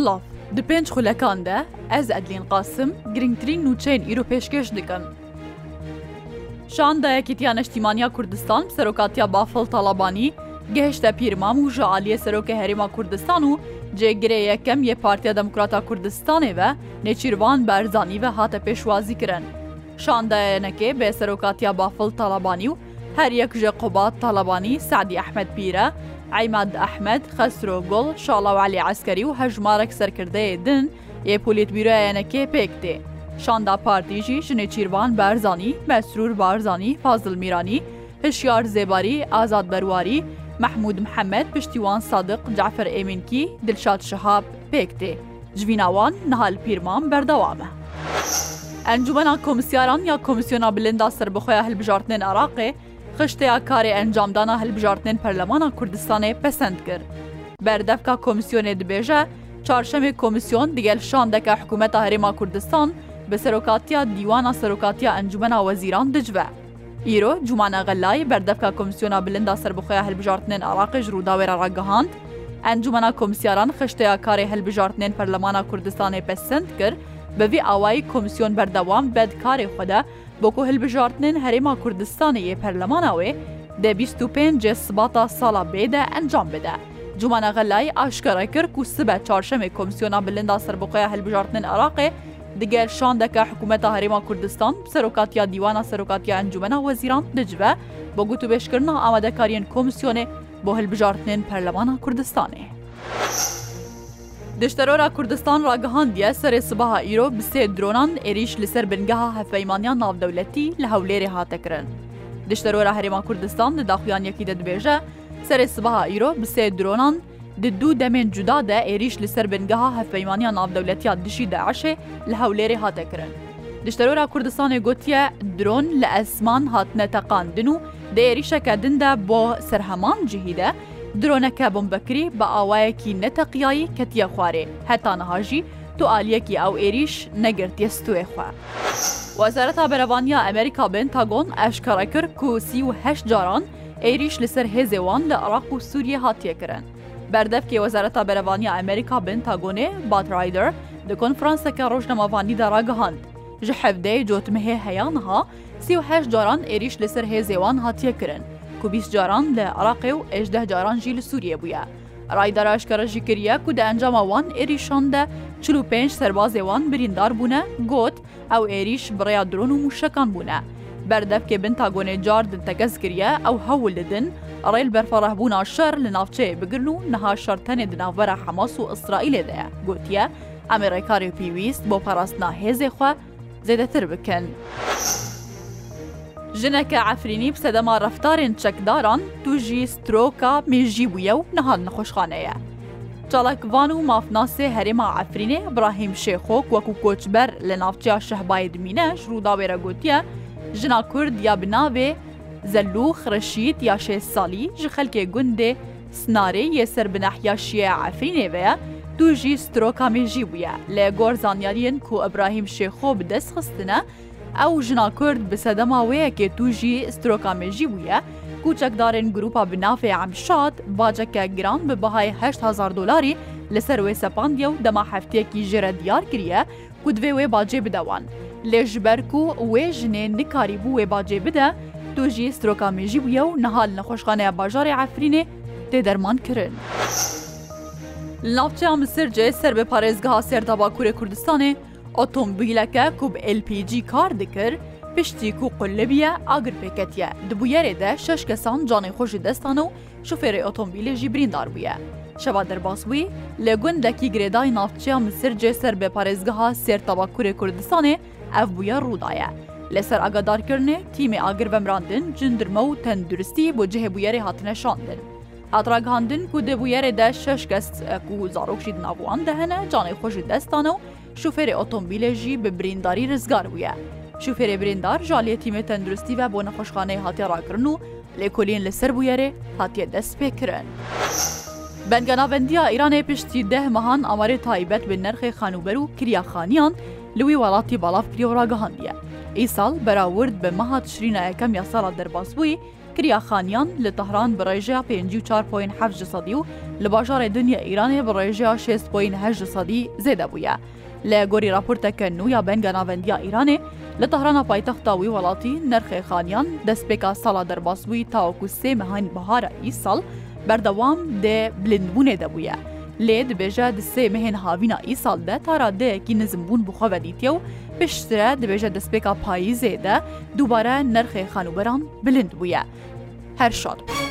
Silav Di pênc xulekan de ez edlên qasim girngtirîn nûçeyên îro pêşkeş dikim. Şandayekîtiya Neştîmaniya Kurdistan serokatiya Bafil Talabanî, gehişte pîrmam û ji aliye serokê Herêma Kurdistan û cêgirê yekem yê Partiya Demokrata Kurdistanê ve Neçîrvan Berzanî ve hate pêşwazî kirin. Şandayenekê bê serokatiya Bafil Talabanî û her yek ji Qubat Talabanî Sedî Ehmed Pîre, ئایماد ئەحمد خەسرۆ گۆڵ شاڵەوالی ئەسکەری و هەژمارەك سەرکردەیە دن یێپولیت بیرایەنەکێ پێک دێ. شاندا پارتیژی ژنێچیروان بارزانی، مەسرور بارزانی، فازل میرانی، هشیار زێباری، ئازاد بەرواری، مەحمود محەممەد پشتیوان سادق جعفر ئێمینکی دلشاد شەهاب پێک دێ. ژویناوان نهال پیرمان بەردەوامە. ئەنجومەنا کۆمسیاران یا کۆمسیۆنا بلندا سربخۆیە هەلبژارتنێن عراقێ، qiştya karê encamdana hilbijartinên Perlemana Kurdistanê pesend kir. Berdevka komisyonê dibêje, çarşemê komisyon digel şandeke hikûmeta Herêma Kurdistan bi serokatiya dîwana serokatiya encumena wezîran dicive. Îro cumana gelayê berdevka komisyona bilinda serbixweya hilbijartinên Iraqê ji rûdawêra regihand, encumena komisyaran xiştya karê hilbijartinên Perlemana Kurdistanê pesend kir, بەوی ئاوایی کۆمسیۆن بەردەوام بەد کارێ خوددا بۆکو هەلبژارتنین هەرێما کوردستانی ی پەرلەماناوێ دە 25 سباتا ساڵا بێدە ئەنجام بدە. جومانەغە لای ئاشکرە کرد و سبە چارشەمێ کۆمسیۆنا بلندا سربقۆە هەلبژارتنین عراقێ دیگەر شاندەکە حکوومەتە هەرێما کوردستان سەرۆکاتیا دیوانە سەرۆکاتیا ئەنجومە وەزیران دجبە بە گوت و بێشکردنا ئامادەکارین کۆمسیۆنێ بۆ هەلبژارتنین پەرلەمانە کوردستانێ. Deşterora Kurdistan ragihandiye serê sibaha îro bi sê dronan êriş li ser bingeha hevpeymaniya navdewletî li hewlêrê hate kirin. Deşterora Herêma Kurdistan di daxuyan yekî de dibêje, serê sibaha îro bi sê dronan di du demên cuda de êriş li ser bingeha hevpeymaniya navdewletiya dişî de eşê li hewlêrê hate kirin. Dişterora Kurdistanê gotiye dron li esman hatine teqandin û dê êrişeke din de bo serheman cihî de, درۆنەکە بمبەکری بە ئاوایەکی نەتەقیایی کەتیە خوارێ هەتانەهاژی توعاالەکی ئەو ئێریش نەگرتیە ستوێ خوا. وەزارەتا بەرەوانیا ئەمریکا بنتاگۆن ئاشکارە کرد کوسی و هەش جاران ئێریش لەسەر هێزێوان لە عراق و سووریە هاتیەکردن. بەردەفکی وەزارەتا بەرەوانیا ئەمریکا بنتاگۆنێ باترایدر لە کۆنفرانسەکە ڕۆژنەماوانیدا ڕاگەهاند. ji hevdeyê cotmihê heyanha sî heh caran êriş li ser hêzêwan hatiye kirin. کو 20 جاران لە عراقێ و ئێده جاران ژی لە سووریە بووە. ڕایداراشکەڕژی کردە کو دە ئەنجامەوان ئێریشاندا 45 سەربازێوان بریندار بوونە گوت ئەو ئێریش بڕیا درۆن و موشەکان بوونە. بەردەفکێ بن تاگۆنێ جار دنتەکەس گریە ئەو هەول لدن، ڕێل بەرفەڕەبوونا شەر لە ناوچەیە بگرن و نەها شەرتەنێ دناوەرە حەماس و ئیسرائیلێدەیە گوتیە ئەمریکاری پێویست بۆ پاراستنا هێزێخوا زێدەتر بکەن. ژنەکە ئەفرینی سەدەما ڕفتارێن چەکداران توژی سترۆکە مێژی بووە و نەهان نەخۆشخانەیە. چاڵکڤان و مافناسێ هەرێما ئەفرینێ براهیم شێخۆک وەکو کۆچبەر لە ناوچیا شەهبای دمینەش ڕووداوێرە گوتیە، ژنا کورد یا بناوێ، زەلو خرەشید یا شێ ساڵی ji xelkê gundê Snarê yê serbinahiya şiye Efrînê veya du jî stroka min jî bûye lê gor zanyariyên ku Ibrahim Şêxo bi dest xistine ئەو ژنا کورد bi sedema wêyekê tu jî stroka me jî bûye, کوچکدارên گروپا bi navê Emşad baceke giran bi bihayê 8000 dolarî li ser wê sepandiye û dema heftiyekî ji re diyar kiriye ku divê wê bacê bidewan. Lê ji ber ku wê jinê nikarîbû wê bacê bide, tu jî stroka mêjî bûye û nehal nexweşxaneya bajarê Efrînê tê derman kirin. Navçeya Misircê ser bi parêzgeha serdaba Kurê Kurdistanê, ئۆتۆمبیلەکە کوب LPG کار دکرد پشتی و قلبیە ئاگر پێکەتیە دبوویارێدە شش کەسان جانێ خۆشی دەستانە و شوفێری ئۆتۆمبیلێژی بریندار بووە. شەوا دەرباسبووی لە گوندێکی گرێدای ناافچیا مسر جێسەر بە پارێزگەها سێرتەوا کوورێ کوردستانێ ئەف بووە ڕووداە. لەسەر ئاگادارکردنێ تیمی ئاگر بەمراندن جندرمە و تەندروستی بۆ جێهبوویەری هاتنە شاندن. ئاتراگاندن و دەبوویەرێدا شش کەس و زارۆکشی ناوان دەهەنە جانێ خۆشی دەستانە و شوفێری ئۆتۆمبیلێژی بە برینداری ڕزگار بووە. شوفێری بریندار ژالە تیمە تەندروستی و بۆ نەخۆشخانەی هااتێ ڕاکردن و لێکۆلین لەسەر بویێرێ هاتیە دەست پێکردن. بەنگەناوەندیا ئیرانێ پشتی ده مەهان ئەماری تایبەت بە نرخی خانوبەر و کریاخانیان لەوی وڵاتی بەڵافکری و ڕاگەهاندیە. ئیساڵ بەراورد بە مەهات شرینایەکەم یاسارا دەرباس بووی کریاخانیان لە تەهران بەڕێژەیە 54.7 سەدی و لە باژارێ دنیا ئیرانێ بەڕێژەیە 6.8 سەدی زێدە بووە. لە گۆری راپۆرتەکەن و یا بەنگە ناوەندیا ئیرانێ لە تەهرانە پایتەختاوی وڵاتی نرخێخانیان دەستپێکا ساڵا دەرباسبووی تاوەکو سێ مەهانی بەهارە ئی ساڵ بەردەوام دێ بلندبوونێ دەبووە. لێ دبێژە دسێ مهێن هاوینا ئی ساڵدە تاڕادەیەکی نزمبوون بخۆڤەدیتە و پێشترە دبێژە دەستپێکا پاییزێدە دووبارە نرخێ خانوبەران بلند بووە. هەر شاد بوو.